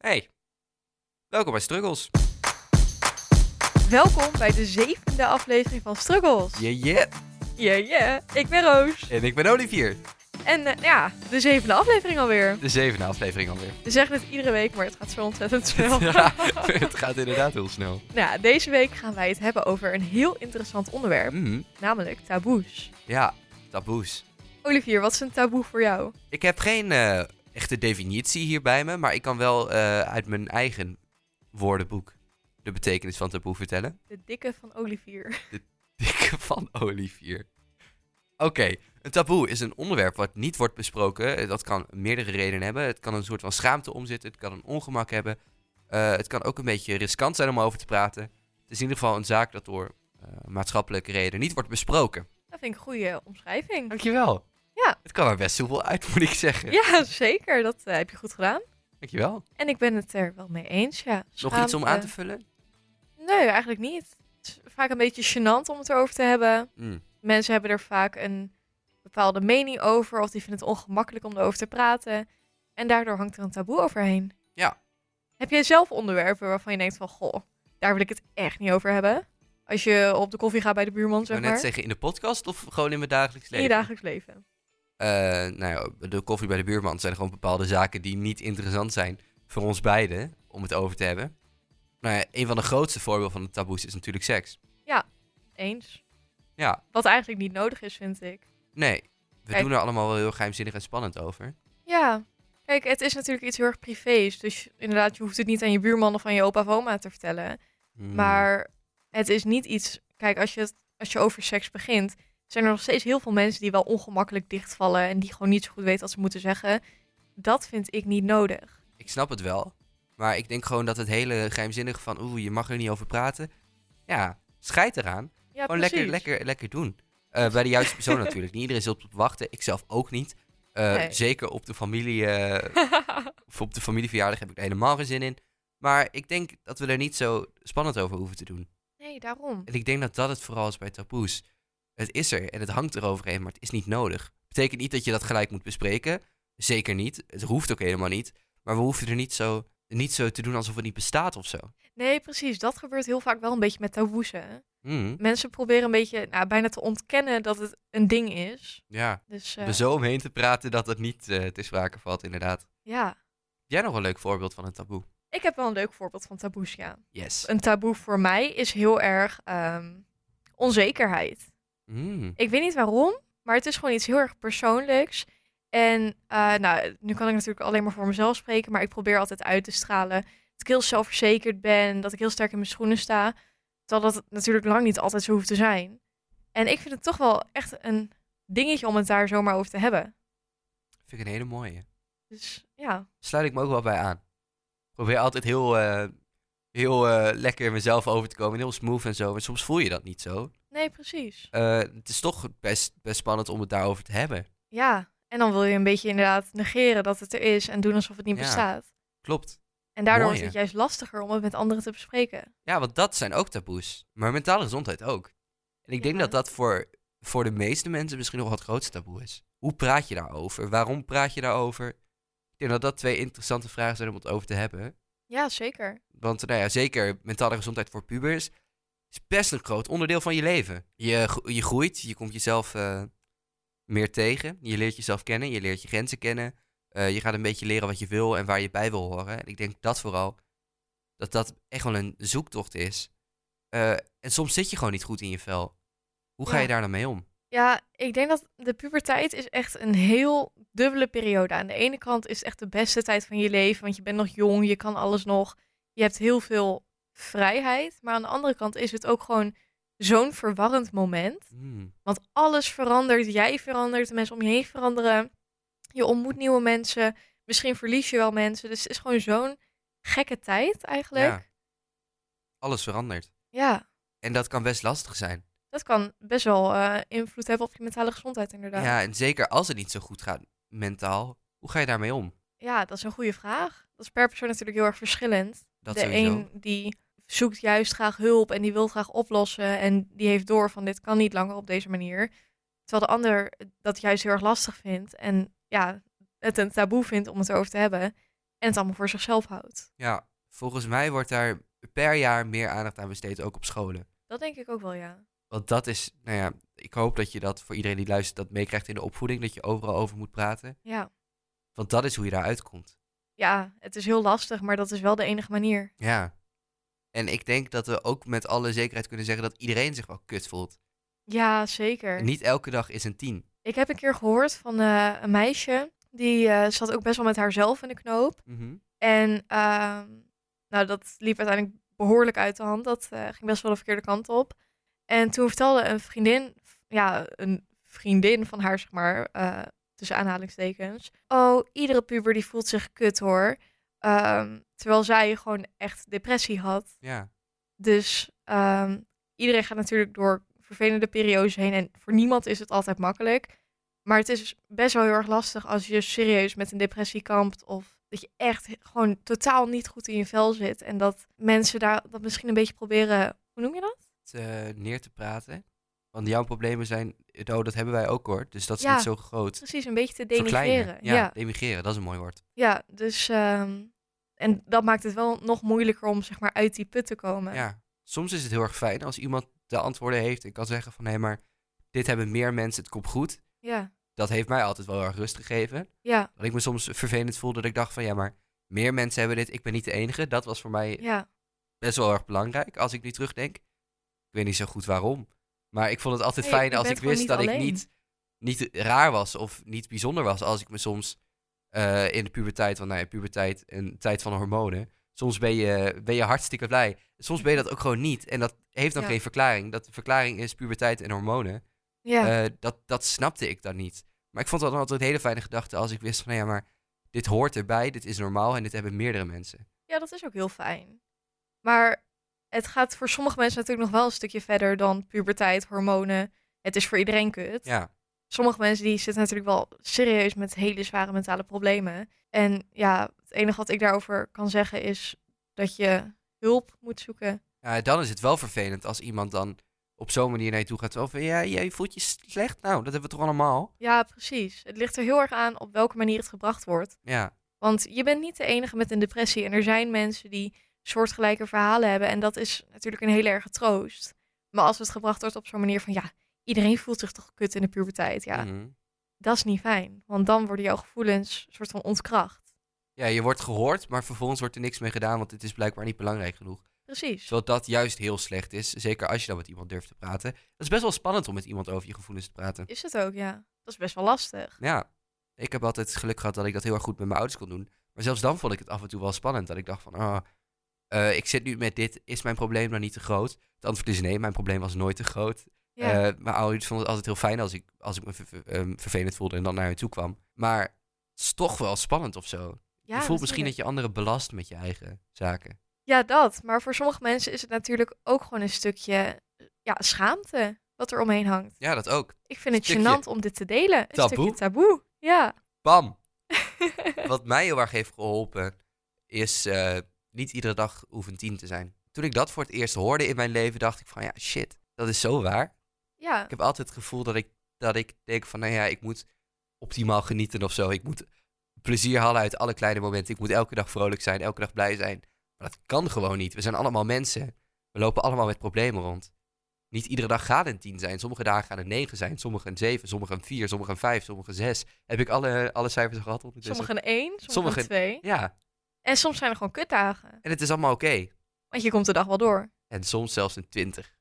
Hey, welkom bij Struggles. Welkom bij de zevende aflevering van Struggles. Yeah, yeah. Yeah, yeah. Ik ben Roos. En ik ben Olivier. En eh, ja, de zevende aflevering alweer. De zevende aflevering alweer. We zeggen het iedere week, maar het gaat zo ontzettend snel. Ja, het gaat inderdaad heel snel. Nou, deze week gaan wij het hebben over een heel interessant onderwerp, Mhm. namelijk taboes. Ja, taboes. Olivier, wat is een taboe voor jou? Ik heb geen eh, echte definitie hier bij me, maar ik kan wel eh, uit mijn eigen woordenboek de betekenis van taboe vertellen. De dikke van Olivier. Dikke van Olivier. Oké, een taboe is een onderwerp wat niet wordt besproken. Eh, Dat kan meerdere redenen hebben. Het kan een soort van schaamte omzitten. Het kan een ongemak hebben. Eh, het kan ook een beetje riskant zijn om over te praten. Het is in ieder geval een zaak dat door eh, maatschappelijke redenen niet wordt besproken. Dat vind ik een goede omschrijving. Dankjewel. Ja. Het kan er best soepel uit, moet ik zeggen. Ja, zeker. Dat eh, heb je goed gedaan. Dankjewel. En ik ben het er wel mee eens, ja. Nog iets om aan te vullen? Nee, eigenlijk niet. Het is vaak een beetje gênant om het erover te hebben. Mm. Mensen hebben er vaak een bepaalde mening over, of die vinden het ongemakkelijk om erover te praten. En daardoor hangt er een taboe overheen. Ja. Heb jij zelf onderwerpen waarvan je denkt van, goh, daar wil ik het echt niet over hebben? Als je op de koffie gaat bij de buurman, Ik zeg wou net maar. zeggen in de podcast of gewoon in mijn dagelijks In leven? je dagelijks leven. Eh, nou ja, de koffie bij de buurman zijn gewoon bepaalde zaken die niet interessant zijn voor ons beiden om het over te hebben. Nou ja, een van de grootste voorbeelden van de taboes is natuurlijk seks. Eens. Ja, Wat eigenlijk niet nodig is, vind ik. nee. We Kijk. doen er allemaal wel heel geheimzinnig en spannend over. Ja. Kijk, het is natuurlijk iets heel erg privés. Dus inderdaad, je hoeft het niet aan je buurman of aan je opa of oma te vertellen. Hmm. Maar het is niet iets. Kijk, als je, het, als je over seks begint, zijn er nog steeds heel veel mensen die wel ongemakkelijk dichtvallen en die gewoon niet zo goed weten wat ze moeten zeggen. Dat vind ik niet nodig. Ik snap het wel. Maar ik denk gewoon dat het hele geheimzinnige van oeh, je mag er niet over praten. Ja, scheid eraan. Ja, gewoon lekker, lekker, lekker doen. Eh, bij de juiste persoon natuurlijk. Niet iedereen zult op wachten. Ik zelf ook niet. Eh, Nee. Zeker op de familie. eh, of op de familieverjaardag heb ik er helemaal geen zin in. Maar ik denk dat we er niet zo spannend over hoeven te doen. nee, daarom. En ik denk dat dat het vooral is bij taboes. Het is er en het hangt eroverheen, maar het is niet nodig. Betekent niet dat je dat gelijk moet bespreken. Zeker niet. Het hoeft ook helemaal niet. Maar we hoeven er niet zo, niet zo te doen alsof het niet bestaat of zo. Nee, precies. Dat gebeurt heel vaak wel een beetje met taboes. Hè? Hmm, Mensen proberen een beetje, nou, bijna te ontkennen dat het een ding is. Ja, Dus er zo omheen te praten dat het niet eh te sprake valt, inderdaad. ja. Heb jij nog een leuk voorbeeld van een taboe? Ik heb wel een leuk voorbeeld van taboes, ja. Yes. Een taboe voor mij is heel erg ehm, onzekerheid. Hmm, Ik weet niet waarom, maar het is gewoon iets heel erg persoonlijks. En eh, nou, nu kan ik natuurlijk alleen maar voor mezelf spreken, maar ik probeer altijd uit te stralen dat ik heel zelfverzekerd ben, dat ik heel sterk in mijn schoenen sta. Terwijl dat natuurlijk lang niet altijd zo hoeft te zijn. En ik vind het toch wel echt een dingetje om het daar zomaar over te hebben. vind ik een hele mooie. Dus ja, Sluit ik me ook wel bij aan. Ik probeer altijd heel, eh, heel eh, lekker in mezelf over te komen. en Heel smooth en zo. Maar soms voel je dat niet zo. Nee, precies. Eh, het is toch best, best spannend om het daarover te hebben. Ja, en dan wil je een beetje inderdaad negeren dat het er is en doen alsof het niet Ja. bestaat. Klopt. En daardoor is het juist lastiger om het met anderen te bespreken. Ja, want dat zijn ook taboes. Maar mentale gezondheid ook. En ik denk Ja. dat dat voor, voor de meeste mensen misschien nog het grootste taboe is. Hoe praat je daarover? Waarom praat je daarover? Ik denk dat dat twee interessante vragen zijn om het over te hebben. Ja, zeker. Want nou ja, zeker mentale gezondheid voor pubers is best een groot onderdeel van je leven. Je, je groeit, je komt jezelf eh, meer tegen. Je leert jezelf kennen, je leert je grenzen kennen. Eh, je gaat een beetje leren wat je wil en waar je bij wil horen. En ik denk dat vooral, dat dat echt wel een zoektocht is. Eh, en soms zit je gewoon niet goed in je vel. Hoe ga Ja. je daar dan mee om? Ja, ik denk dat de puberteit is echt een heel dubbele periode. Aan de ene kant is het echt de beste tijd van je leven, want je bent nog jong, je kan alles nog. Je hebt heel veel vrijheid. Maar aan de andere kant is het ook gewoon zo'n verwarrend moment. Hmm, Want alles verandert, jij verandert, de mensen om je heen veranderen. Je ontmoet nieuwe mensen, misschien verlies je wel mensen. Dus het is gewoon zo'n gekke tijd eigenlijk. Ja. Alles verandert. ja. En dat kan best lastig zijn. Dat kan best wel eh, invloed hebben op je mentale gezondheid, inderdaad. Ja, en zeker als het niet zo goed gaat mentaal. Hoe ga je daarmee om? Ja, dat is een goede vraag. Dat is per persoon natuurlijk heel erg verschillend. Dat de sowieso. een die zoekt juist graag hulp en die wil graag oplossen en die heeft door van dit kan niet langer op deze manier. Terwijl de ander dat juist heel erg lastig vindt en ja, het een taboe vindt om het erover te hebben. en het allemaal voor zichzelf houdt. Ja, volgens mij wordt daar per jaar meer aandacht aan besteed, ook op scholen. Dat denk ik ook wel, ja. Want dat is, nou ja, ik hoop dat je dat voor iedereen die luistert, dat meekrijgt in de opvoeding, dat je overal over moet praten. Ja. Want dat is hoe je daaruit komt. Ja, het is heel lastig, maar dat is wel de enige manier. Ja. En ik denk dat we ook met alle zekerheid kunnen zeggen dat iedereen zich wel kut voelt. Ja, zeker. Niet elke dag is een tien. Ik heb een keer gehoord van eh, een meisje, die eh, zat ook best wel met haarzelf in de knoop. Mhm. En ehm, nou, dat liep uiteindelijk behoorlijk uit de hand. Dat eh, ging best wel de verkeerde kant op. En toen vertelde een vriendin, ja, een vriendin van haar, zeg maar, tussen aanhalingstekens. Oh, iedere puber die voelt zich kut hoor. Ehm, terwijl zij gewoon echt depressie had. Ja. Dus ehm, iedereen gaat natuurlijk door vervelende periodes heen. En voor niemand is het altijd makkelijk. Maar het is best wel heel erg lastig als je serieus met een depressie kampt. Of dat je echt gewoon totaal niet goed in je vel zit. En dat mensen daar dat misschien een beetje proberen. Hoe noem je dat? Eh, neer te praten. Want jouw problemen zijn, oh, dat hebben wij ook hoor. Dus dat is Ja. niet zo groot. Precies, een beetje te denigreren. Ja, Ja, demigreren, dat is een mooi woord. ja dus. ehm, en dat maakt het wel nog moeilijker om zeg maar uit die put te komen. Ja. Soms is het heel erg fijn als iemand de antwoorden heeft en kan zeggen van, hé, maar dit hebben meer mensen, het komt goed. ja, Dat heeft mij altijd wel heel erg rust gegeven. ja, Dat ik me soms vervelend voelde dat ik dacht van, ja, maar meer mensen hebben dit, ik ben niet de enige. Dat was voor mij ja. best wel erg belangrijk als ik nu terugdenk. Ik weet niet zo goed waarom. Maar ik vond het altijd Nee, fijn als ik wist dat ik niet, niet raar was of niet bijzonder was. Als ik me soms eh, in de puberteit, want nou ja, puberteit, een tijd van hormonen. Soms ben je, ben je hartstikke blij. Soms ben je dat ook gewoon niet. En dat heeft dan Ja. geen verklaring. Dat de verklaring is puberteit en hormonen. ja. Eh, dat, dat snapte ik dan niet. Maar ik vond dat dan altijd een hele fijne gedachte als ik wist van, nou ja, maar dit hoort erbij, dit is normaal en dit hebben meerdere mensen. Ja, dat is ook heel fijn. Maar het gaat voor sommige mensen natuurlijk nog wel een stukje verder dan puberteit, hormonen. Het is voor iedereen kut. Ja, Sommige mensen die zitten natuurlijk wel serieus met hele zware mentale problemen. En ja, het enige wat ik daarover kan zeggen is dat je hulp moet zoeken. Ja, dan is het wel vervelend als iemand dan op zo'n manier naar je toe gaat. Zo van, ja, jij voelt je slecht? Nou, dat hebben we toch allemaal? Ja, precies. Het ligt er heel erg aan op welke manier het gebracht wordt. Ja, Want je bent niet de enige met een depressie. En er zijn mensen die soortgelijke verhalen hebben. En dat is natuurlijk een hele erge troost. Maar als het gebracht wordt op zo'n manier van... ja, iedereen voelt zich toch kut in de puberteit. Ja, mhm. dat is niet fijn. Want dan worden jouw gevoelens een soort van ontkracht. ja, je wordt gehoord, maar vervolgens wordt er niks mee gedaan, want het is blijkbaar niet belangrijk genoeg. Precies. Terwijl dat juist heel slecht is, zeker als je dan met iemand durft te praten. Het is best wel spannend om met iemand over je gevoelens te praten. Is het ook, ja. Dat is best wel lastig. Ja, ik heb altijd geluk gehad dat ik dat heel erg goed met mijn ouders kon doen. Maar zelfs dan vond ik het af en toe wel spannend. Dat ik dacht van, ah, eh, ik zit nu met dit, is mijn probleem dan niet te groot? Het antwoord is nee, mijn probleem was nooit te groot. Ja, Eh, mijn ouders vonden het altijd heel fijn als ik, als ik me ver- ehm, vervelend voelde en dan naar hen toe kwam. Maar het is toch wel spannend of zo. ja je voelt misschien dat je anderen belast met je eigen zaken. Ja, dat. Maar voor sommige mensen is het natuurlijk ook gewoon een stukje ja, schaamte wat er omheen hangt. Ja, dat ook. Ik vind het gênant om dit te delen. Een taboe. stukje taboe. Ja. Bam! Wat mij heel erg heeft geholpen, is eh, niet iedere dag hoeven tien te zijn. Toen ik dat voor het eerst hoorde in mijn leven, dacht ik van ja, shit, dat is zo waar. ja. Ik heb altijd het gevoel dat ik, dat ik denk van, nou ja, ik moet optimaal genieten of zo. Ik moet plezier halen uit alle kleine momenten. Ik moet elke dag vrolijk zijn, elke dag blij zijn. Maar dat kan gewoon niet. We zijn allemaal mensen. We lopen allemaal met problemen rond. Niet iedere dag gaat een 10 zijn. Sommige dagen gaan een 9 zijn. Sommige een 7, sommige een 4, sommige een 5, sommige een 6. Heb ik alle, alle cijfers gehad ondertussen? Sommige een één, sommige, een. Ja, En soms zijn er gewoon kutdagen. en het is allemaal oké. Want je komt de dag wel door. En soms zelfs een 20.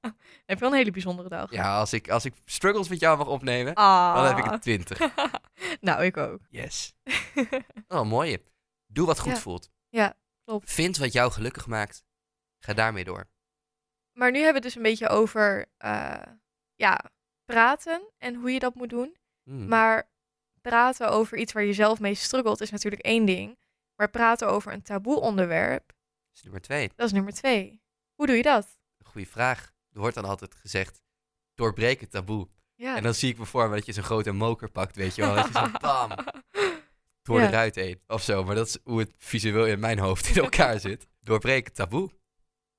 Dan heb je wel een hele bijzondere dag. Ja, als ik, als ik struggles met jou mag opnemen, Ah. dan heb ik een 20. nou, ik ook. Yes. Oh, mooi. Doe wat goed Ja. voelt. Ja, klopt. Vind wat jou gelukkig maakt. Ga daarmee door. Maar nu hebben we het dus een beetje over eh, ja, praten en hoe je dat moet doen. Hmm. Maar praten over iets waar je zelf mee struggelt is natuurlijk één ding. Maar praten over een taboe onderwerp, Dat is nummer twee. dat is nummer twee. Hoe doe je dat? Goeie vraag. Er wordt dan altijd gezegd, doorbreek het taboe. Ja. En dan zie ik me voor me dat je zo'n grote moker pakt, weet je wel. Dat je zo bam, door Ja. de ruit heen. Of zo, maar dat is hoe het visueel in mijn hoofd in elkaar zit. Doorbreek het taboe.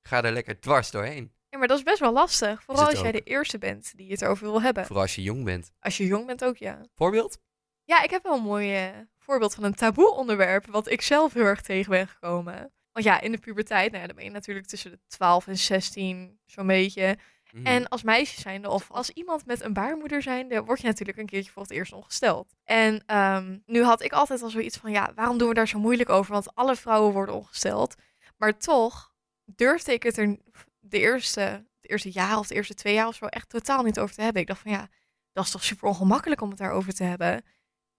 Ga er lekker dwars doorheen. Ja, maar dat is best wel lastig. Vooral als jij de eerste bent die het erover wil hebben. Vooral als je jong bent. Als je jong bent ook, ja. Voorbeeld? Ja, ik heb wel een mooi eh, voorbeeld van een taboe onderwerp, wat ik zelf heel erg tegen ben gekomen. Want ja, in de puberteit, nou ja, dan ben je natuurlijk tussen de 12 en 16, zo'n beetje. Mhm. En als meisje zijnde, of als iemand met een baarmoeder zijnde, word je natuurlijk een keertje voor het eerst ongesteld. En ehm, nu had ik altijd al zoiets van, ja, waarom doen we daar zo moeilijk over? Want alle vrouwen worden ongesteld. Maar toch durfde ik het er de eerste, het eerste jaar of de eerste twee jaar of zo echt totaal niet over te hebben. Ik dacht van, ja, dat is toch super ongemakkelijk om het daarover te hebben.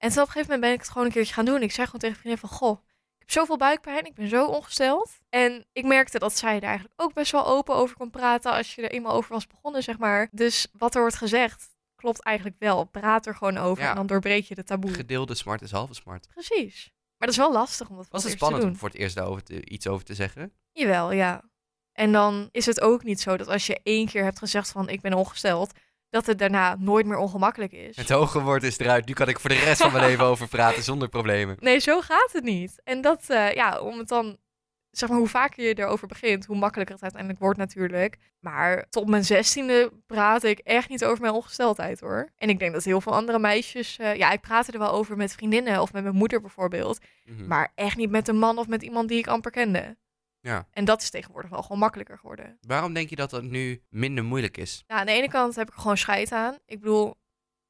En toen op een gegeven moment ben ik het gewoon een keertje gaan doen. Ik zei gewoon tegen vriendin van, goh, ik heb zoveel buikpijn, ik ben zo ongesteld. En ik merkte dat zij er eigenlijk ook best wel open over kon praten als je er eenmaal over was begonnen, zeg maar. Dus wat er wordt gezegd, klopt eigenlijk wel. Praat er gewoon over Ja. en dan doorbreek je de taboe. Gedeelde smart is halve smart. Precies. Maar dat is wel lastig om dat Was het te spannend doen. om voor het eerst daarover iets over te zeggen? Jawel, ja. En dan is het ook niet zo dat als je één keer hebt gezegd van ik ben ongesteld, dat het daarna nooit meer ongemakkelijk is. Het hoge woord is eruit. Nu kan ik voor de rest van mijn leven over praten zonder problemen. Nee, zo gaat het niet. En dat, eh, ja, om het dan, zeg maar, hoe vaker je erover begint, hoe makkelijker het uiteindelijk wordt natuurlijk. Maar tot mijn zestiende praatte ik echt niet over mijn ongesteldheid hoor. En ik denk dat heel veel andere meisjes, eh, ja, ik praatte er wel over met vriendinnen of met mijn moeder bijvoorbeeld. Mhm. Maar echt niet met een man of met iemand die ik amper kende. Ja. En dat is tegenwoordig wel gewoon makkelijker geworden. Waarom denk je dat dat nu minder moeilijk is? Nou, aan de ene kant heb ik er gewoon scheid aan. Ik bedoel,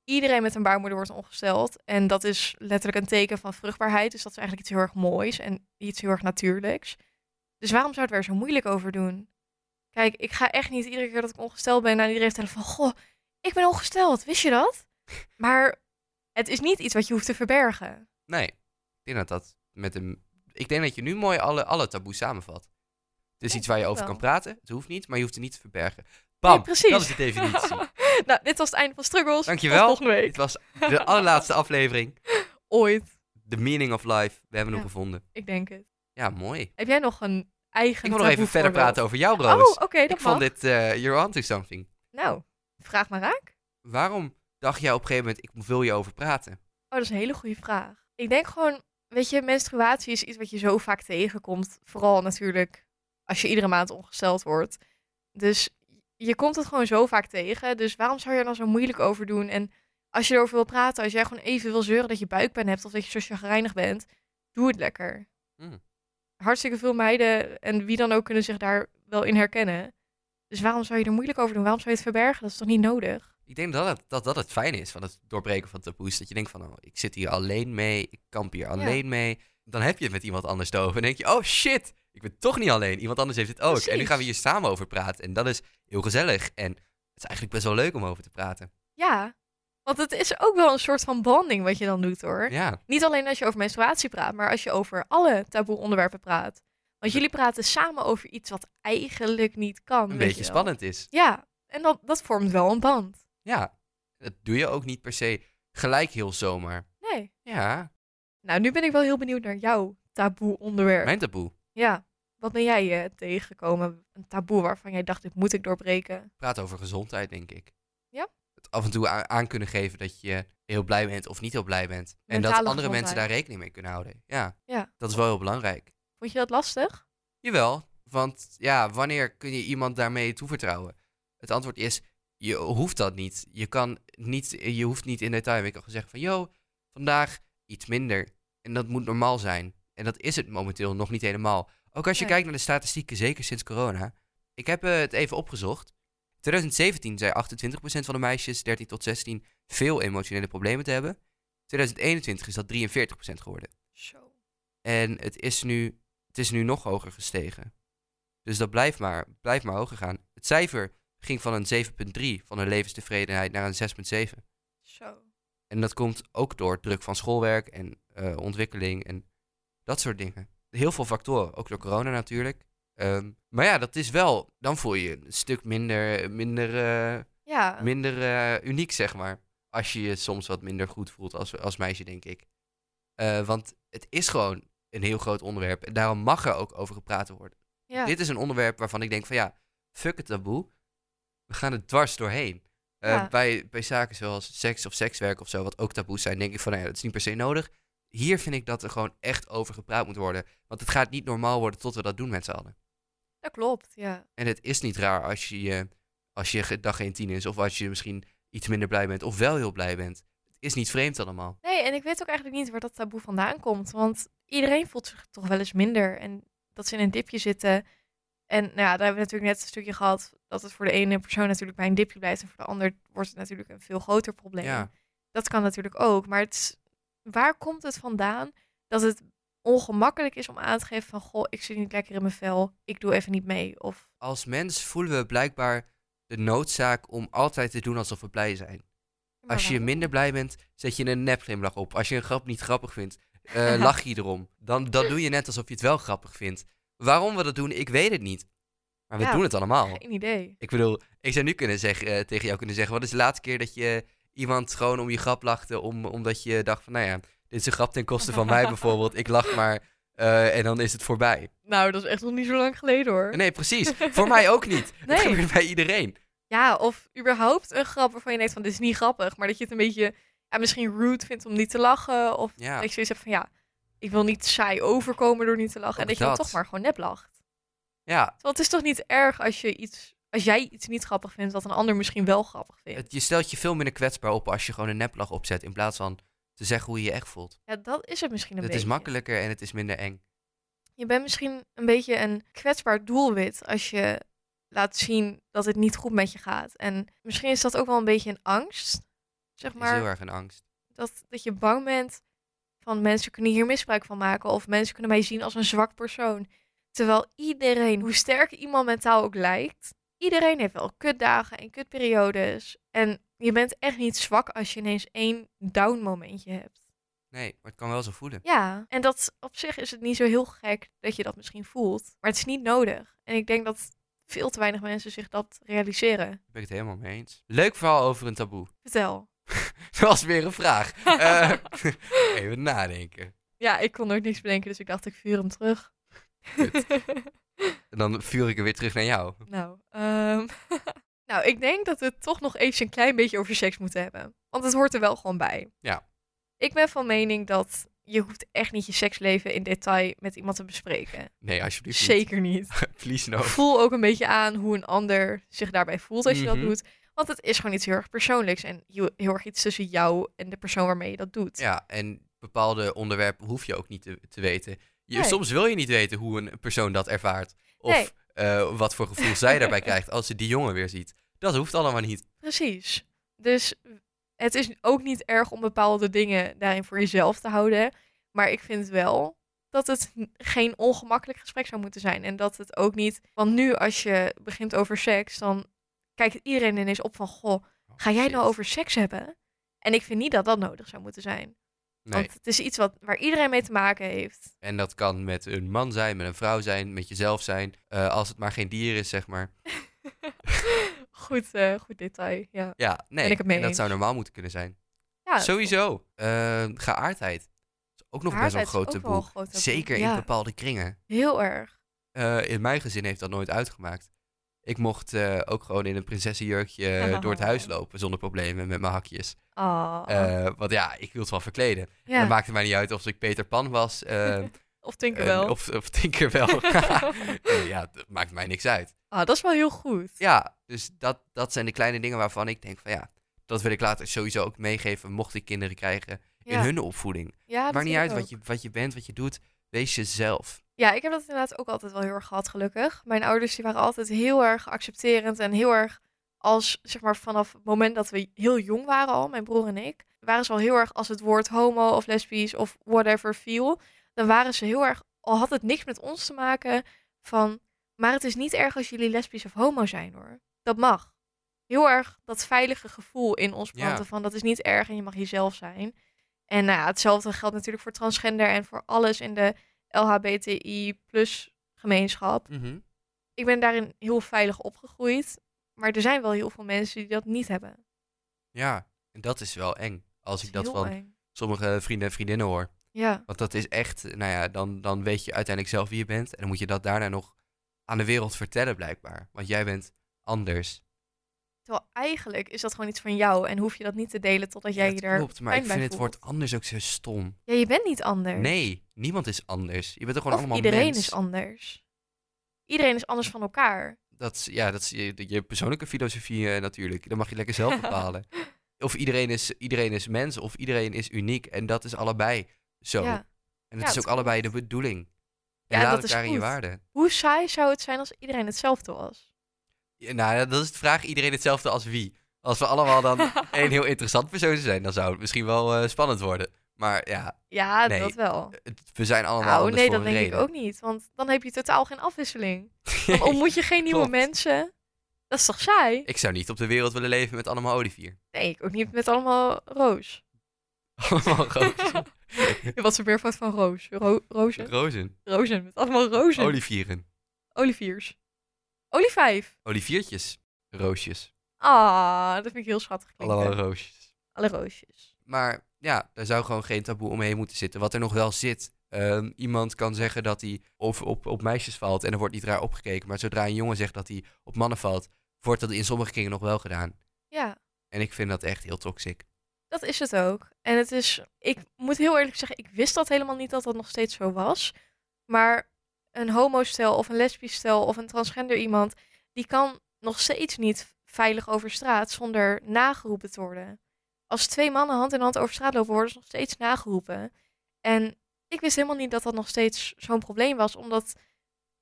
iedereen met een baarmoeder wordt ongesteld. En dat is letterlijk een teken van vruchtbaarheid. Dus dat is eigenlijk iets heel erg moois en iets heel erg natuurlijks. Dus waarom zou het er zo moeilijk over doen? Kijk, ik ga echt niet iedere keer dat ik ongesteld ben aan iedereen vertellen van... Goh, ik ben ongesteld, wist je dat? Maar het is niet iets wat je hoeft te verbergen. Nee. Ik denk dat dat met een... Ik denk dat je nu mooi alle, alle taboes samenvat. Het is Ja, iets waar je over wel. kan praten. Het hoeft niet, maar je hoeft het niet te verbergen. Nee, Bam, precies. dat is de definitie. nou, dit was het einde van Struggles. Dankjewel. Tot volgende week. Dit was de allerlaatste aflevering. Ooit. The meaning of life. We hebben hem gevonden. Ik denk het. Ja, mooi. Heb jij nog een eigen Ik wil nog even verder praten over jou, Roos. Oh, oké, dat ik vond dit, eh you're onto something. Nou, vraag maar raak. Waarom dacht jij op een gegeven moment, ik wil je over praten? Oh, dat is een hele goede vraag. Ik denk gewoon, weet je, menstruatie is iets wat je zo vaak tegenkomt. Vooral natuurlijk als je iedere maand ongesteld wordt. Dus je komt het gewoon zo vaak tegen. Dus waarom zou je er dan zo moeilijk over doen? En als je erover wil praten, als jij gewoon even wil zeuren dat je buikpijn hebt of dat je zo chagrijnig bent, doe het lekker. Hmm. Hartstikke veel meiden en wie dan ook kunnen zich daar wel in herkennen. Dus waarom zou je er moeilijk over doen? Waarom zou je het verbergen? Dat is toch niet nodig? Ik denk dat het, dat, dat het fijn is van het doorbreken van taboes. Dat je denkt van, oh, ik zit hier alleen mee, ik kamp hier alleen mee. Dan heb je het met iemand anders over. En denk je, oh shit, ik ben toch niet alleen. Iemand anders heeft het ook. En nu gaan we hier samen over praten. En dat is heel gezellig. En het is eigenlijk best wel leuk om over te praten. Ja, want het is ook wel een soort van bonding wat je dan doet hoor. Ja, Niet alleen als je over menstruatie praat, maar als je over alle taboe onderwerpen praat. Want jullie praten samen over iets wat eigenlijk niet kan. een beetje spannend is. Ja, en dat, dat vormt wel een band. Ja, dat doe je ook niet per se gelijk heel zomaar. Nee. Ja, Nou, nu ben ik wel heel benieuwd naar jouw taboe onderwerp. mijn taboe. Ja, wat ben jij eh, tegengekomen? Een taboe waarvan jij dacht, dit moet ik doorbreken. praat over gezondheid, denk ik. Ja? Het af en toe aan, kunnen geven dat je heel blij bent of niet heel blij bent. en dat Mentale andere mensen daar rekening mee kunnen houden. Ja, Ja. dat is wel heel belangrijk. Vond je dat lastig? Jawel, want ja, wanneer kun je iemand daarmee toevertrouwen? Het antwoord is, je hoeft dat niet. Je, kan niet, je hoeft niet in detail. Ik kan zeggen van, yo, vandaag iets minder. En dat moet normaal zijn. En dat is het momenteel nog niet helemaal. Ook als je Nee. kijkt naar de statistieken, zeker sinds corona. Ik heb eh, het even opgezocht. 2017 zei 28% van de meisjes 13 tot 16 veel emotionele problemen te hebben. 2021 is dat 43% geworden. Zo. En het is nu, het is nu nog hoger gestegen. Dus dat blijft maar, blijft maar hoger gaan. Het cijfer ging van een 7,3 van een levenstevredenheid naar een 6,7. Zo. En dat komt ook door druk van schoolwerk en eh, ontwikkeling en dat soort dingen. Heel veel factoren, ook door corona natuurlijk. Ehm, maar ja, dat is wel, dan voel je je een stuk minder, minder, eh, Ja. minder eh, uniek, zeg maar. Als je je soms wat minder goed voelt als, als meisje, denk ik. Want het is gewoon een heel groot onderwerp. En daarom mag er ook over gepraat worden. ja. Dit is een onderwerp waarvan ik denk van ja, fuck het taboe. We gaan er dwars doorheen. Eh, Ja. bij, bij zaken zoals seks of sekswerk of zo, wat ook taboes zijn, denk ik van nou ja, dat is niet per se nodig. Hier vind ik dat er gewoon echt over gepraat moet worden. Want het gaat niet normaal worden tot we dat doen met z'n allen. Dat klopt, ja. En het is niet raar als je, als je dag geen tien is, of als je misschien iets minder blij bent, of wel heel blij bent. Het is niet vreemd allemaal. Nee, en ik weet ook eigenlijk niet waar dat taboe vandaan komt. Want iedereen voelt zich toch wel eens minder. En dat ze in een dipje zitten. En nou ja, daar hebben we natuurlijk net een stukje gehad. Dat het voor de ene persoon natuurlijk bij een dipje blijft. En voor de ander wordt het natuurlijk een veel groter probleem. Ja. Dat kan natuurlijk ook. Maar het is- waar komt het vandaan dat het ongemakkelijk is om aan te geven van... Goh, ik zit niet lekker in mijn vel. Ik doe even niet mee. Of Als mens voelen we blijkbaar de noodzaak om altijd te doen alsof we blij zijn. maar Als je minder blij bent, zet je een nepglimlach op. Als je een grap niet grappig vindt, eh, lach je erom. Dan, dan doe je net alsof je het wel grappig vindt. Waarom we dat doen, ik weet het niet. Maar we Ja, doen het allemaal. Geen idee. Ik bedoel, ik zou nu kunnen zeggen, eh, tegen jou kunnen zeggen... wat is de laatste keer dat je iemand gewoon om je grap lachte... Om, omdat je dacht van, nou ja, dit is een grap ten koste van mij bijvoorbeeld. Ik lach maar eh, en dan is het voorbij. Nou, dat is echt nog niet zo lang geleden hoor. Nee, precies. Voor mij ook niet. Dat Nee. gebeurt bij iedereen. Ja, of überhaupt een grap waarvan je denkt van dit is niet grappig, maar dat je het een beetje ja, misschien rude vindt om niet te lachen. Of Ja. dat je zoiets hebt van ja, ik wil niet saai overkomen door niet te lachen. en Ook dat je dan dat. toch maar gewoon nep lacht. Ja, Terwijl het is toch niet erg als je iets, als jij iets niet grappig vindt, wat een ander misschien wel grappig vindt. het, je stelt je veel minder kwetsbaar op als je gewoon een neplach opzet... in plaats van te zeggen hoe je je echt voelt. Ja, dat is het misschien een Het beetje. is makkelijker en het is minder eng. Je bent misschien een beetje een kwetsbaar doelwit als je laat zien dat het niet goed met je gaat. En misschien is dat ook wel een beetje een angst. Zeg Het is maar heel erg een angst. dat, dat je bang bent van mensen kunnen hier misbruik van maken of mensen kunnen mij zien als een zwak persoon. Terwijl iedereen, hoe sterk iemand mentaal ook lijkt, iedereen heeft wel kutdagen en kutperiodes. En je bent echt niet zwak als je ineens één down momentje hebt. Nee, maar het kan wel zo voelen. Ja, en dat op zich is het niet zo heel gek dat je dat misschien voelt. Maar het is niet nodig. En ik denk dat veel te weinig mensen zich dat realiseren. Daar ben ik het helemaal mee eens. Leuk verhaal over een taboe. Vertel. Dat was weer een vraag. Eh, even nadenken. Ja, ik kon nooit niks bedenken, dus ik dacht ik vuur hem terug. En dan vuur ik er weer terug naar jou. Nou, ehm, nou, ik denk dat we het toch nog even een klein beetje over seks moeten hebben. Want het hoort er wel gewoon bij. Ja. Ik ben van mening dat je hoeft echt niet je seksleven in detail met iemand te bespreken. Nee, alsjeblieft. Zeker niet. Please no. Voel ook een beetje aan hoe een ander zich daarbij voelt als je Mhm. dat doet. Want het is gewoon iets heel erg persoonlijks en heel heel erg iets tussen jou en de persoon waarmee je dat doet. Ja, en bepaalde onderwerpen hoef je ook niet te, te weten. Je, Nee. Soms wil je niet weten hoe een persoon dat ervaart. Of Nee. eh, wat voor gevoel zij daarbij krijgt als ze die jongen weer ziet. Dat hoeft allemaal niet. Precies. Dus het is ook niet erg om bepaalde dingen daarin voor jezelf te houden. Maar ik vind wel dat het geen ongemakkelijk gesprek zou moeten zijn. En dat het ook niet... Want nu als je begint over seks, dan kijkt iedereen ineens op van... Goh, ga jij nou over seks hebben? En ik vind niet dat dat nodig zou moeten zijn. Nee. Want het is iets wat, waar iedereen mee te maken heeft. En dat kan met een man zijn, met een vrouw zijn, met jezelf zijn. eh, als het maar geen dier is, zeg maar. goed, eh, goed detail, ja. Ja, nee. Ik en dat zou normaal moeten kunnen zijn. ja Sowieso. Eh, geaardheid. is ook nog best wel een Geaardheid ook wel een groot taboe. Zeker in bepaalde kringen. Heel erg. In mijn gezin heeft dat nooit uitgemaakt. Ik mocht eh, ook gewoon in een prinsessenjurkje eh, door het huis lopen zonder problemen met mijn hakjes. Ah, Eh, want ja, ik hield wel verkleden. ja. Dat maakte mij niet uit of ik Peter Pan was. eh, of Tinkerbell. eh, of, of Tinkerbell. Ja, dat maakt mij niks uit. Ah, dat is wel heel goed. Ja, dus dat, dat zijn de kleine dingen waarvan ik denk van ja, dat wil ik later sowieso ook meegeven mocht ik kinderen krijgen in Ja. hun opvoeding. Ja, Maakt niet uit wat je, wat je bent, wat je doet, wees jezelf. Ja, ik heb dat inderdaad ook altijd wel heel erg gehad, gelukkig. Mijn ouders die waren altijd heel erg accepterend en heel erg als, zeg maar, vanaf het moment dat we heel jong waren al, mijn broer en ik, waren ze al heel erg als het woord homo of lesbisch of whatever viel, dan waren ze heel erg, al had het niks met ons te maken, van, maar het is niet erg als jullie lesbisch of homo zijn hoor. Dat mag. Heel erg dat veilige gevoel in ons Ja. planten van, dat is niet erg en je mag jezelf zijn. En nou ja, hetzelfde geldt natuurlijk voor transgender en voor alles in de LHBTI plus gemeenschap. Mhm. Ik ben daarin heel veilig opgegroeid. Maar er zijn wel heel veel mensen die dat niet hebben. Ja, en dat is wel eng. Als ik dat van eng. sommige vrienden en vriendinnen hoor. Ja, Want dat is echt, nou ja, dan, dan weet je uiteindelijk zelf wie je bent. En dan moet je dat daarna nog aan de wereld vertellen blijkbaar. Want jij bent anders. Terwijl eigenlijk is dat gewoon iets van jou. En hoef je dat niet te delen totdat jij Ja, je er klopt, maar ik vind het woord anders ook zo stom. Ja, je bent niet anders. Nee, niemand is anders. Je bent er gewoon of allemaal iedereen mens. is anders. Iedereen is anders van elkaar. Dat is, ja, dat is je, je persoonlijke filosofie eh, natuurlijk. Dat mag je lekker zelf bepalen. of iedereen is, iedereen is mens of iedereen is uniek. En dat is allebei zo. Ja. En het Ja, is dat ook allebei de bedoeling. Ja, En laat dat het is daarin je waarde. Hoe saai zou het zijn als iedereen hetzelfde was? Ja, nou, ja, dat is de vraag. Iedereen hetzelfde als wie? Als we allemaal dan één heel interessant persoon zijn, dan zou het misschien wel eh, spannend worden. Maar ja, Ja, Nee. dat wel. we zijn allemaal Nou, anders nee, dat denk ik ook niet. Want dan heb je totaal geen afwisseling. Dan ontmoet je geen nieuwe mensen. Dat is toch saai? Ik zou niet op de wereld willen leven met allemaal olivier. Nee, ik ook niet met allemaal roos. Allemaal. Ja, Wat is er meervoud van roos? Ro rozen? rozen. Rozen, met allemaal rozen. Olivieren. Oliviers. Olivijf. Oliviertjes. Roosjes. Ah, dat vind ik heel schattig klinken. Allemaal roosjes. Alle roosjes. Maar ja, daar zou gewoon geen taboe omheen moeten zitten. Wat er nog wel zit. ehm, iemand kan zeggen dat hij op, op, op meisjes valt en er wordt niet raar opgekeken. Maar zodra een jongen zegt dat hij op mannen valt, wordt dat in sommige kringen nog wel gedaan. Ja, En ik vind dat echt heel toxic. dat is het ook. En het is, ik moet heel eerlijk zeggen, ik wist dat helemaal niet dat dat nog steeds zo was. Maar een homostel of een lesbisch stel of een transgender iemand, die kan nog steeds niet veilig over straat zonder nageroepen te worden. Als twee mannen hand in hand over straat lopen, worden ze nog steeds nageroepen. En ik wist helemaal niet dat dat nog steeds zo'n probleem was, omdat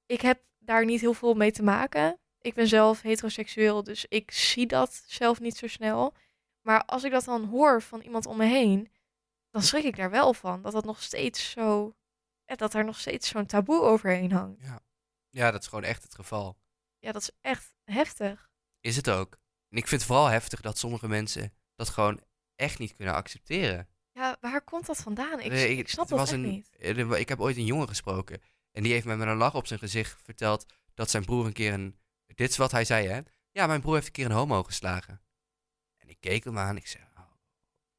ik heb daar niet heel veel mee te maken. Ik ben zelf heteroseksueel, dus ik zie dat zelf niet zo snel. Maar als ik dat dan hoor van iemand om me heen, dan schrik ik daar wel van. Dat dat nog steeds zo. Ja, Dat er nog steeds zo'n taboe overheen hangt. Ja, dat is gewoon echt het geval. Ja, dat is echt heftig. Is het ook. En ik vind het vooral heftig dat sommige mensen dat gewoon echt niet kunnen accepteren. Ja, waar komt dat vandaan? Ik, Nee, ik snap dat was echt een, niet. er- Ik heb ooit een jongen gesproken. En die heeft mij met een lach op zijn gezicht verteld dat zijn broer een keer een... Dit is wat hij zei, hè? Ja, mijn broer heeft een keer een homo geslagen. En ik keek hem aan. Ik zei... oh,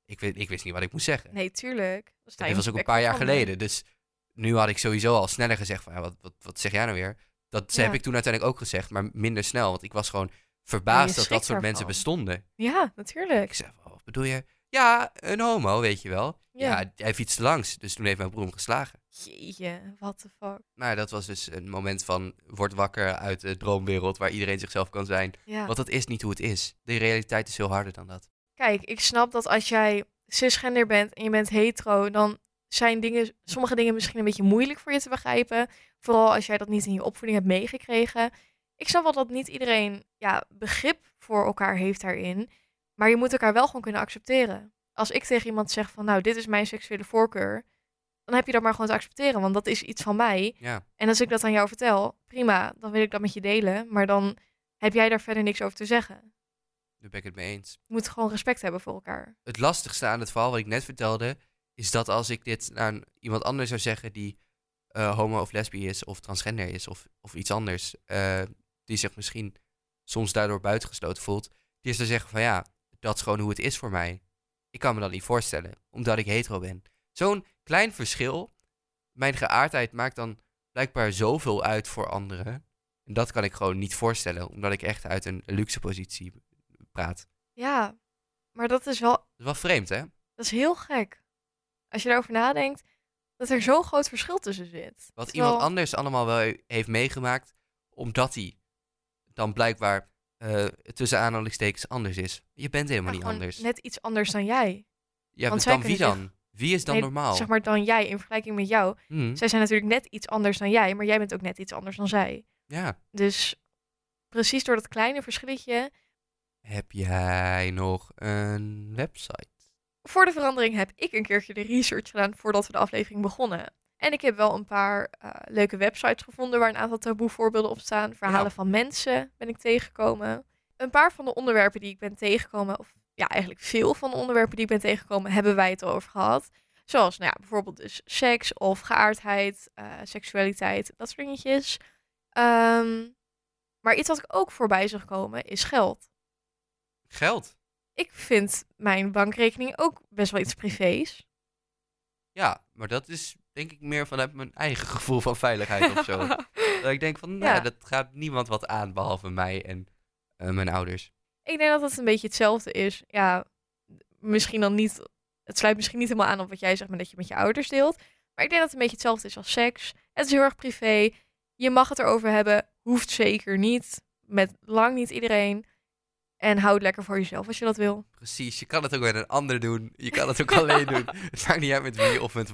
ik, weet, ik wist niet wat ik moest zeggen. Nee, tuurlijk. Dit was ook een paar jaar geleden. Dus nu had ik sowieso al sneller gezegd van... Ja, wat, wat, wat zeg jij nou weer? Dat heb ik toen uiteindelijk ook gezegd. Maar minder snel. Want ik was gewoon verbaasd dat dat soort mensen bestonden. Ja, natuurlijk. Ik zei, "Oh, wat bedoel je? Ja, een homo, weet je wel. Ja. Ja, hij fietste langs. Dus toen heeft mijn broer hem geslagen. Jeetje, what the fuck. Nou, dat was dus een moment van word wakker uit de droomwereld waar iedereen zichzelf kan zijn. Ja. Want dat is niet hoe het is. De realiteit is veel harder dan dat. Kijk, ik snap dat als jij cisgender bent en je bent hetero, dan zijn dingen, sommige dingen misschien een beetje moeilijk voor je te begrijpen. Vooral als jij dat niet in je opvoeding hebt meegekregen. Ik snap wel dat niet iedereen ja, begrip voor elkaar heeft daarin. Maar je moet elkaar wel gewoon kunnen accepteren. Als ik tegen iemand zeg van nou, dit is mijn seksuele voorkeur. Dan heb je dat maar gewoon te accepteren, want dat is iets van mij. Ja, En als ik dat aan jou vertel, prima, dan wil ik dat met je delen. Maar dan heb jij daar verder niks over te zeggen. daar ben ik het mee eens. Je moet gewoon respect hebben voor elkaar. Het lastigste aan het verhaal wat ik net vertelde, is dat als ik dit aan iemand anders zou zeggen die eh, homo of lesbi is, of transgender is, of, of iets anders, eh, die zich misschien soms daardoor buitengesloten voelt, die is dan zeggen van ja, dat is gewoon hoe het is voor mij. Ik kan me dat niet voorstellen, omdat ik hetero ben. Zo'n klein verschil, mijn geaardheid maakt dan blijkbaar zoveel uit voor anderen. En dat kan ik gewoon niet voorstellen, omdat ik echt uit een luxe positie praat. Ja, maar dat is wel, Dat is wel vreemd, hè? dat is heel gek. Als je daarover nadenkt, dat er zo'n groot verschil tussen zit. Wat Terwijl- iemand anders allemaal wel he- heeft meegemaakt, omdat hij dan blijkbaar eh, tussen aanhalingstekens anders is. Je bent helemaal ja, niet anders. Net iets anders dan jij. ja, want dan wie dan? Wie is dan Nee, normaal? Zeg maar dan jij in vergelijking met jou. Hm, Zij zijn natuurlijk net iets anders dan jij, maar jij bent ook net iets anders dan zij. Ja. Dus precies door dat kleine verschilletje. Heb jij nog een website? Voor de verandering heb ik een keertje de research gedaan voordat we de aflevering begonnen. En ik heb wel een paar eh, leuke websites gevonden waar een aantal taboe voorbeelden op staan. Verhalen Ja. van mensen ben ik tegengekomen. Een paar van de onderwerpen die ik ben tegengekomen, of ja, eigenlijk veel van de onderwerpen die ik ben tegengekomen, hebben wij het over gehad. Zoals nou ja, bijvoorbeeld dus seks of geaardheid, eh, seksualiteit, dat soort dingetjes. Ehm, maar iets wat ik ook voorbij zag komen is geld. Geld. Ik vind mijn bankrekening ook best wel iets privés. Ja, maar dat is denk ik meer vanuit mijn eigen gevoel van veiligheid of zo. dat ik denk van, nou, Ja. dat gaat niemand wat aan behalve mij en eh, mijn ouders. Ik denk dat het een beetje hetzelfde is. Ja, misschien dan niet. Het sluit misschien niet helemaal aan op wat jij zegt, maar dat je met je ouders deelt. Maar ik denk dat het een beetje hetzelfde is als seks. Het is heel erg privé. Je mag het erover hebben. Hoeft zeker niet. Met lang niet iedereen. En hou het lekker voor jezelf als je dat wil. Precies, je kan het ook met een ander doen. Je kan het ook alleen doen. Het maakt niet uit met wie of met,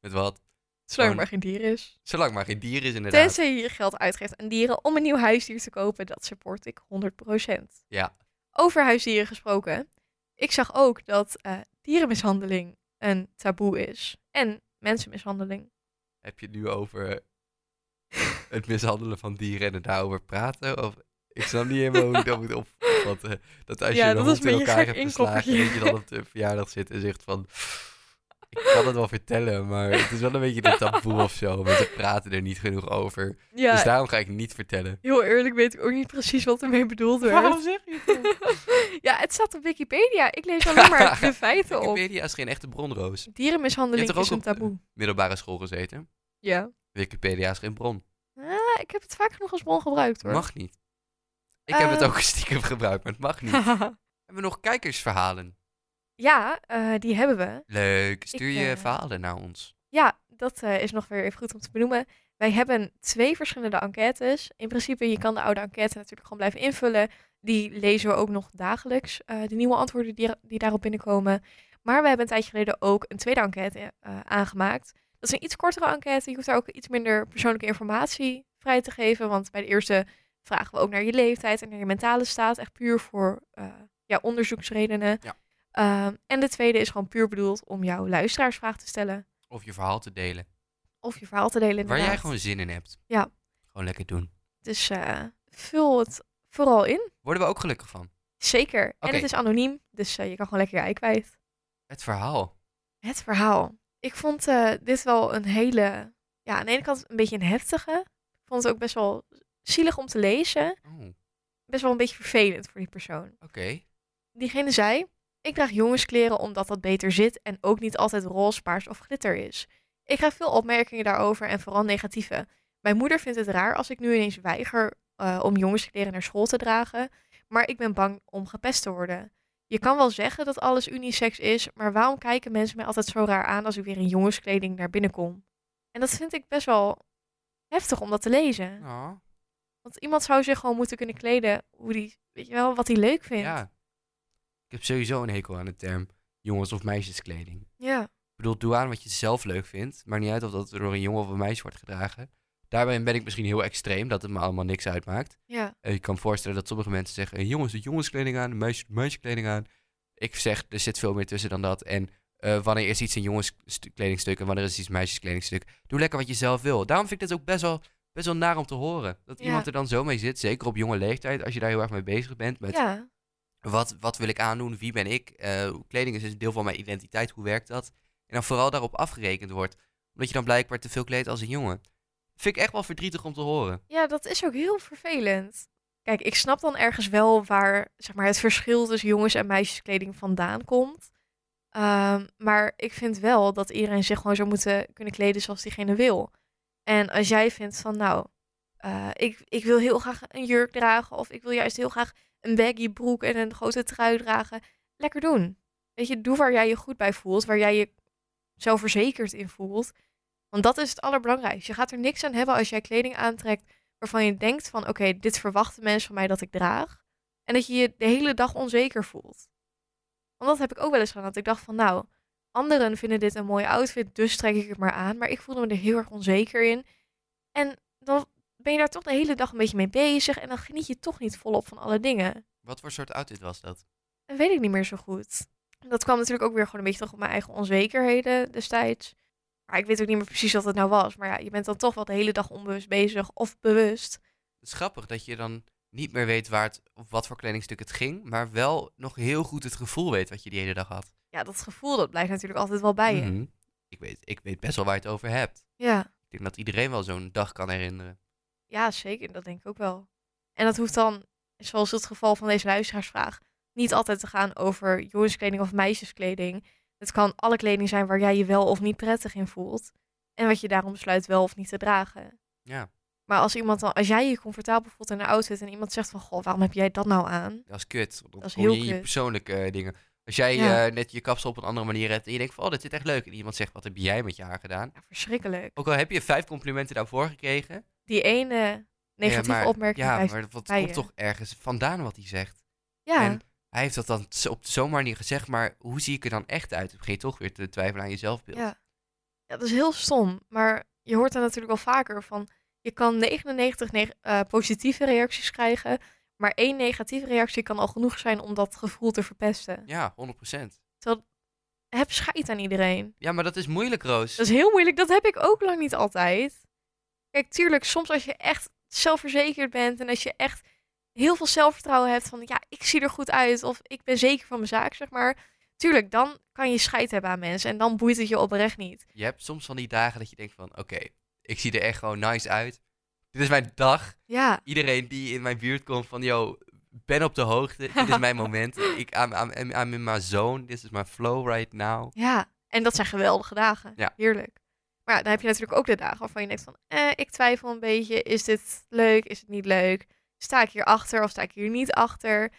met wat. Zolang maar geen dier is. Zolang maar geen dier is inderdaad. Tenzij je je geld uitgeeft aan dieren om een nieuw huisdier te kopen. Dat support ik 100%. Ja. Over huisdieren gesproken. Ik zag ook dat eh, dierenmishandeling een taboe is. En mensenmishandeling. Heb je het nu over het mishandelen van dieren en er daarover praten? Of, ik snap niet helemaal hoe ik dat moet opvatten. Dat als Ja, je dat een in elkaar hebt geslagen, dat je dan op de verjaardag zit en zegt van... Ik kan het wel vertellen, maar het is wel een beetje een taboe of zo. Mensen praten er niet genoeg over. Ja, Dus daarom ga ik het niet vertellen. heel eerlijk weet ik ook niet precies wat ermee bedoeld werd. zeg je het ja, het staat op Wikipedia. Ik lees alleen maar de feiten op. Wikipedia is geen echte bronroos. Dierenmishandeling Je hebt is een op- taboe. Middelbare school gezeten. Ja. Wikipedia is geen bron. Ah, ik heb het vaak genoeg als bron gebruikt hoor. Mag niet. Ik heb het Eh. ook stiekem gebruikt, maar het mag niet. Hebben we nog kijkersverhalen? ja, eh, die hebben we. Leuk. Stuur Ik, je eh, verhalen naar ons. Ja, dat is nog weer even goed om te benoemen. Wij hebben twee verschillende enquêtes. In principe, je kan de oude enquête natuurlijk gewoon blijven invullen. Die lezen we ook nog dagelijks, de nieuwe antwoorden die, die daarop binnenkomen. Maar we hebben een tijdje geleden ook een tweede enquête aangemaakt. Dat is een iets kortere enquête. Je hoeft daar ook iets minder persoonlijke informatie vrij te geven. Want bij de eerste vragen we ook naar je leeftijd en naar je mentale staat. Echt puur voor eh, ja, onderzoeksredenen. Ja. Ehm, en de tweede is gewoon puur bedoeld om jouw luisteraarsvraag te stellen. Of je verhaal te delen. Of je verhaal te delen Waar inderdaad. jij gewoon zin in hebt. Ja. Gewoon lekker doen. Dus eh, vul het vooral in. Worden we ook gelukkig van. Zeker. En het is anoniem, dus eh, je kan gewoon lekker je ei kwijt. Het verhaal. Het verhaal. Ik vond dit wel een hele... Ja, aan de ene kant een beetje een heftige. Ik vond het ook best wel zielig om te lezen. Oh, oké. Best wel een beetje vervelend voor die persoon. Diegene zei... Ik draag jongenskleren omdat dat beter zit en ook niet altijd roze, paars of glitter is. Ik krijg veel opmerkingen daarover en vooral negatieve. Mijn moeder vindt het raar als ik nu ineens weiger eh, om jongenskleren naar school te dragen, maar ik ben bang om gepest te worden. Je kan wel zeggen dat alles unisex is, maar waarom kijken mensen mij altijd zo raar aan als ik weer in jongenskleding naar binnen kom? En dat vind ik best wel heftig om dat te lezen. Oh, Want iemand zou zich gewoon moeten kunnen kleden hoe die, weet je wel, wat hij leuk vindt. ja. Ik heb sowieso een hekel aan de term jongens- of meisjeskleding. ja. Ik bedoel, doe aan wat je zelf leuk vindt. Maakt niet uit of dat door een jongen of een meisje wordt gedragen. Daarbij ben ik misschien heel extreem, dat het me allemaal niks uitmaakt. ja. Ik kan me voorstellen dat sommige mensen zeggen: eh, jongens, doe jongenskleding aan, meisjes, doe meisjeskleding aan. Ik zeg, er zit veel meer tussen dan dat. En eh, wanneer is iets een jongenskleding en wanneer is iets een meisjeskledingstuk, doe lekker wat je zelf wil. Daarom vind ik dit ook best wel, best wel naar om te horen. Dat Ja. iemand er dan zo mee zit, zeker op jonge leeftijd, als je daar heel erg mee bezig bent. Met ja. wat, wat wil ik aandoen, wie ben ik, Eh, kleding is een deel van mijn identiteit, hoe werkt dat? En dan vooral daarop afgerekend wordt, omdat je dan blijkbaar te veel kleedt als een jongen. Vind ik echt wel verdrietig om te horen. Ja, dat is ook heel vervelend. Kijk, ik snap dan ergens wel waar zeg maar, het verschil tussen jongens- en meisjeskleding vandaan komt. Ehm, maar ik vind wel dat iedereen zich gewoon zou moeten kunnen kleden zoals diegene wil. En als jij vindt van, nou, eh, ik, ik wil heel graag een jurk dragen, of ik wil juist heel graag een baggy broek en een grote trui dragen, lekker doen. Weet je, doe waar jij je goed bij voelt, waar jij je zelfverzekerd in voelt. Want dat is het allerbelangrijkste. Je gaat er niks aan hebben als jij kleding aantrekt waarvan je denkt van oké, dit verwachten mensen van mij dat ik draag. En dat je je de hele dag onzeker voelt. Want dat heb ik ook wel eens gedaan. Dat ik dacht van nou, anderen vinden dit een mooie outfit, dus trek ik het maar aan. Maar ik voelde me er heel erg onzeker in. En dan ben je daar toch de hele dag een beetje mee bezig. En dan geniet je toch niet volop van alle dingen. Wat voor soort outfit was dat? Dat weet ik niet meer zo goed. Dat kwam natuurlijk ook weer gewoon een beetje terug op mijn eigen onzekerheden destijds. Maar ik weet ook niet meer precies wat het nou was. Maar ja, je bent dan toch wel de hele dag onbewust bezig of bewust. Het is grappig dat je dan niet meer weet waar het, of wat voor kledingstuk het ging, maar wel nog heel goed het gevoel weet wat je die hele dag had. Ja, dat gevoel dat blijft natuurlijk altijd wel bij je. Mhm. ik, weet, ik weet best wel waar je het over hebt. Ja. Ik denk dat iedereen wel zo'n dag kan herinneren. ja, zeker. Dat denk ik ook wel. En dat hoeft dan, zoals het geval van deze luisteraarsvraag, niet altijd te gaan over jongenskleding of meisjeskleding. Het kan alle kleding zijn waar jij je wel of niet prettig in voelt. En wat je daarom besluit wel of niet te dragen. Ja, Maar als iemand dan, als jij je comfortabel voelt in een outfit en iemand zegt van, goh, waarom heb jij dat nou aan? dat is kut. Dan Dat is heel je kut. persoonlijke eh, dingen. Als jij Ja. eh, net je kapsel op een andere manier hebt en je denkt van, oh, dit zit echt leuk. En iemand zegt, wat heb jij met je haar gedaan? Ja, verschrikkelijk. Ook al heb je vijf complimenten daarvoor gekregen. Die ene negatieve ja, maar, opmerking Ja, maar bij komt toch ergens vandaan wat hij zegt? Ja, En hij heeft dat dan op zo'n manier gezegd, maar hoe zie ik er dan echt uit? Dan begin je toch weer te twijfelen aan je zelfbeeld. ja. ja, dat is heel stom. Maar je hoort er natuurlijk wel vaker van. Je kan 99 neg- eh, positieve reacties krijgen. Maar één negatieve reactie kan al genoeg zijn om dat gevoel te verpesten. Ja, 100%. Heb scheid aan iedereen. Ja, maar dat is moeilijk, Roos. Dat is heel moeilijk. Dat heb ik ook lang niet altijd. Kijk, tuurlijk, soms als je echt zelfverzekerd bent en als je echt heel veel zelfvertrouwen hebt van ja, ik zie er goed uit of ik ben zeker van mijn zaak, zeg maar. Tuurlijk, dan kan je scheid hebben aan mensen en dan boeit het je oprecht niet. Je hebt soms van die dagen dat je denkt van, oké, ik zie er echt gewoon nice uit. Dit is mijn dag. Ja, Iedereen die in mijn buurt komt van, yo, ben op de hoogte. Dit is mijn moment. Ik, I'm, I'm, I'm- in my zone. This is my flow right now. ja. En dat zijn geweldige dagen. Ja. Heerlijk. Maar ja, dan heb je natuurlijk ook de dagen waarvan je denkt van, eh, ik twijfel een beetje. Is dit leuk? Is het niet leuk? Sta ik hier achter of sta ik hier niet achter?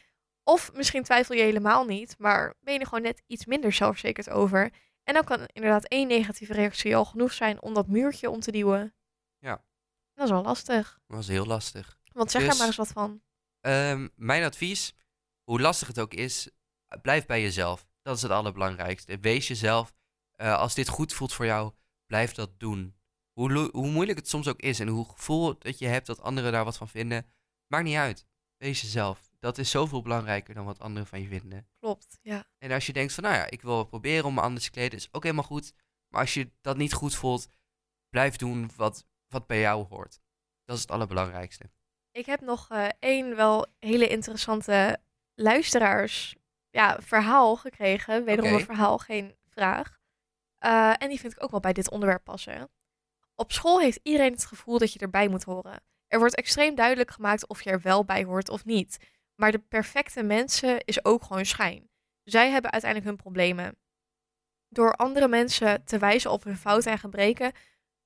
Of misschien twijfel je helemaal niet, maar ben je er gewoon net iets minder zelfverzekerd over. En dan kan inderdaad één negatieve reactie al genoeg zijn om dat muurtje om te duwen. Ja. Dat is wel lastig. Dat was heel lastig. Want zeg Dus- er maar eens wat van. Ehm, mijn advies, hoe lastig het ook is, blijf bij jezelf. Dat is het allerbelangrijkste. Wees jezelf. Eh, als dit goed voelt voor jou, blijf dat doen. Hoe, hoe moeilijk het soms ook is en hoe gevoel dat je hebt dat anderen daar wat van vinden, maakt niet uit. Wees jezelf. Dat is zoveel belangrijker dan wat anderen van je vinden. Klopt, ja. En als je denkt van, nou ja, ik wil proberen om me anders te kleden, is ook helemaal goed. Maar als je dat niet goed voelt, blijf doen wat, wat bij jou hoort. Dat is het allerbelangrijkste. Ik heb nog eh, één wel hele interessante luisteraars ja, verhaal gekregen. Wederom Oké. een verhaal, geen vraag. Eh, en die vind ik ook wel bij dit onderwerp passen. Op school heeft iedereen het gevoel dat je erbij moet horen. Er wordt extreem duidelijk gemaakt of je er wel bij hoort of niet. Maar de perfecte mensen is ook gewoon schijn. Zij hebben uiteindelijk hun problemen. Door andere mensen te wijzen op hun fouten en gebreken,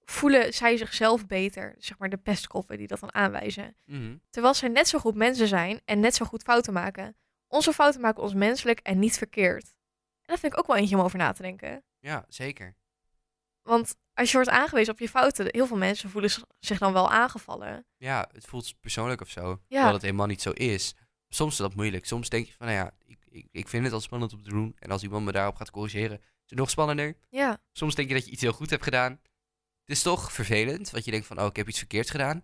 voelen zij zichzelf beter. Zeg maar de pestkoppen die dat dan aanwijzen. Mhm. Terwijl zij net zo goed mensen zijn en net zo goed fouten maken. Onze fouten maken ons menselijk en niet verkeerd. En dat vind ik ook wel eentje om over na te denken. Ja, zeker. Want als je wordt aangewezen op je fouten, heel veel mensen voelen zich dan wel aangevallen. Ja, het voelt persoonlijk of zo. Ja. Terwijl het helemaal niet zo is. Soms is dat moeilijk. Soms denk je van, nou ja, ik, ik, ik vind het al spannend om te doen. En als iemand me daarop gaat corrigeren, is het nog spannender. Ja, Soms denk je dat je iets heel goed hebt gedaan. Het is toch vervelend, want je denkt van, oh, ik heb iets verkeerds gedaan.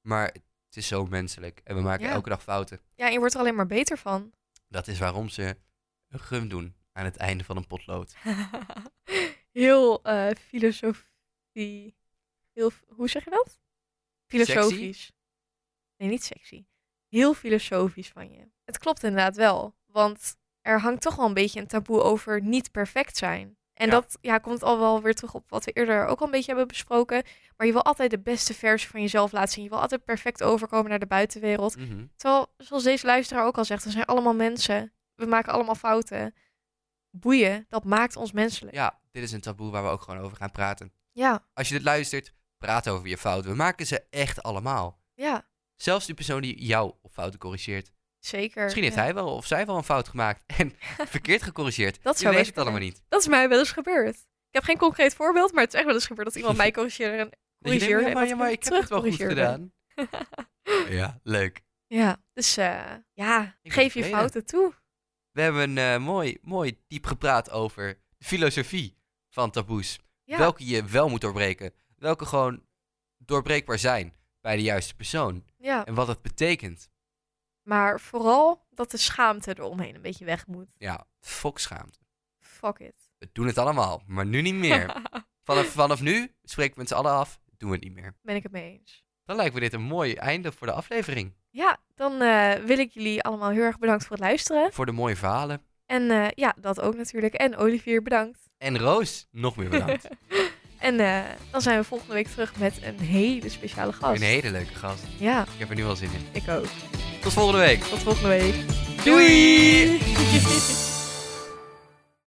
Maar het is zo menselijk. En we maken Ja. elke dag fouten. ja en je wordt er alleen maar beter van. Dat is waarom ze een gum doen aan het einde van een potlood. heel eh filosofie. Heel, hoe zeg je dat? Filosofisch. Nee, niet sexy. Heel filosofisch van je. Het klopt inderdaad wel. Want er hangt toch wel een beetje een taboe over niet perfect zijn. En Ja. dat ja, komt al wel weer terug op wat we eerder ook al een beetje hebben besproken. Maar je wil altijd de beste versie van jezelf laten zien. Je wil altijd perfect overkomen naar de buitenwereld. Mhm. Terwijl, zoals deze luisteraar ook al zegt, we zijn allemaal mensen. We maken allemaal fouten. Boeien, dat maakt ons menselijk. Ja, dit is een taboe waar we ook gewoon over gaan praten. Ja, Als je dit luistert, praat over je fouten. We maken ze echt allemaal. ja, Zelfs die persoon die jou op fouten corrigeert. zeker. Misschien heeft Ja. hij wel of zij wel een fout gemaakt en verkeerd gecorrigeerd. Dat je zou weet het allemaal niet. Dat is mij wel eens gebeurd. Ik heb geen concreet voorbeeld, maar het is echt wel eens gebeurd dat iemand mij corrigeerde. En corrigeerde ja, maar, ja, maar ik heb het wel goed gedaan. ja, leuk. Ja, dus eh, ja, geef je fouten toe. We hebben eh, mooi, mooi diep gepraat over de filosofie van taboes. Ja, Welke je wel moet doorbreken. Welke gewoon doorbreekbaar zijn bij de juiste persoon. ja, En wat het betekent. maar vooral dat de schaamte eromheen een beetje weg moet. Ja, fokschaamte. Fuck it. We doen het allemaal, maar nu niet meer. Vanaf, vanaf nu spreken we met z'n allen af, doen we het niet meer. ben ik het mee eens. Dan lijkt me dit een mooi einde voor de aflevering. Ja, dan eh, wil ik jullie allemaal heel erg bedankt voor het luisteren. Voor de mooie verhalen. En eh, ja, dat ook natuurlijk. En Olivier, bedankt. En Roos, nog meer bedankt. En eh, dan zijn we volgende week terug met een hele speciale gast. Een hele leuke gast. Ja, Ik heb er nu wel zin in. ik ook. Tot volgende week. Tot volgende week. Doei! Doei!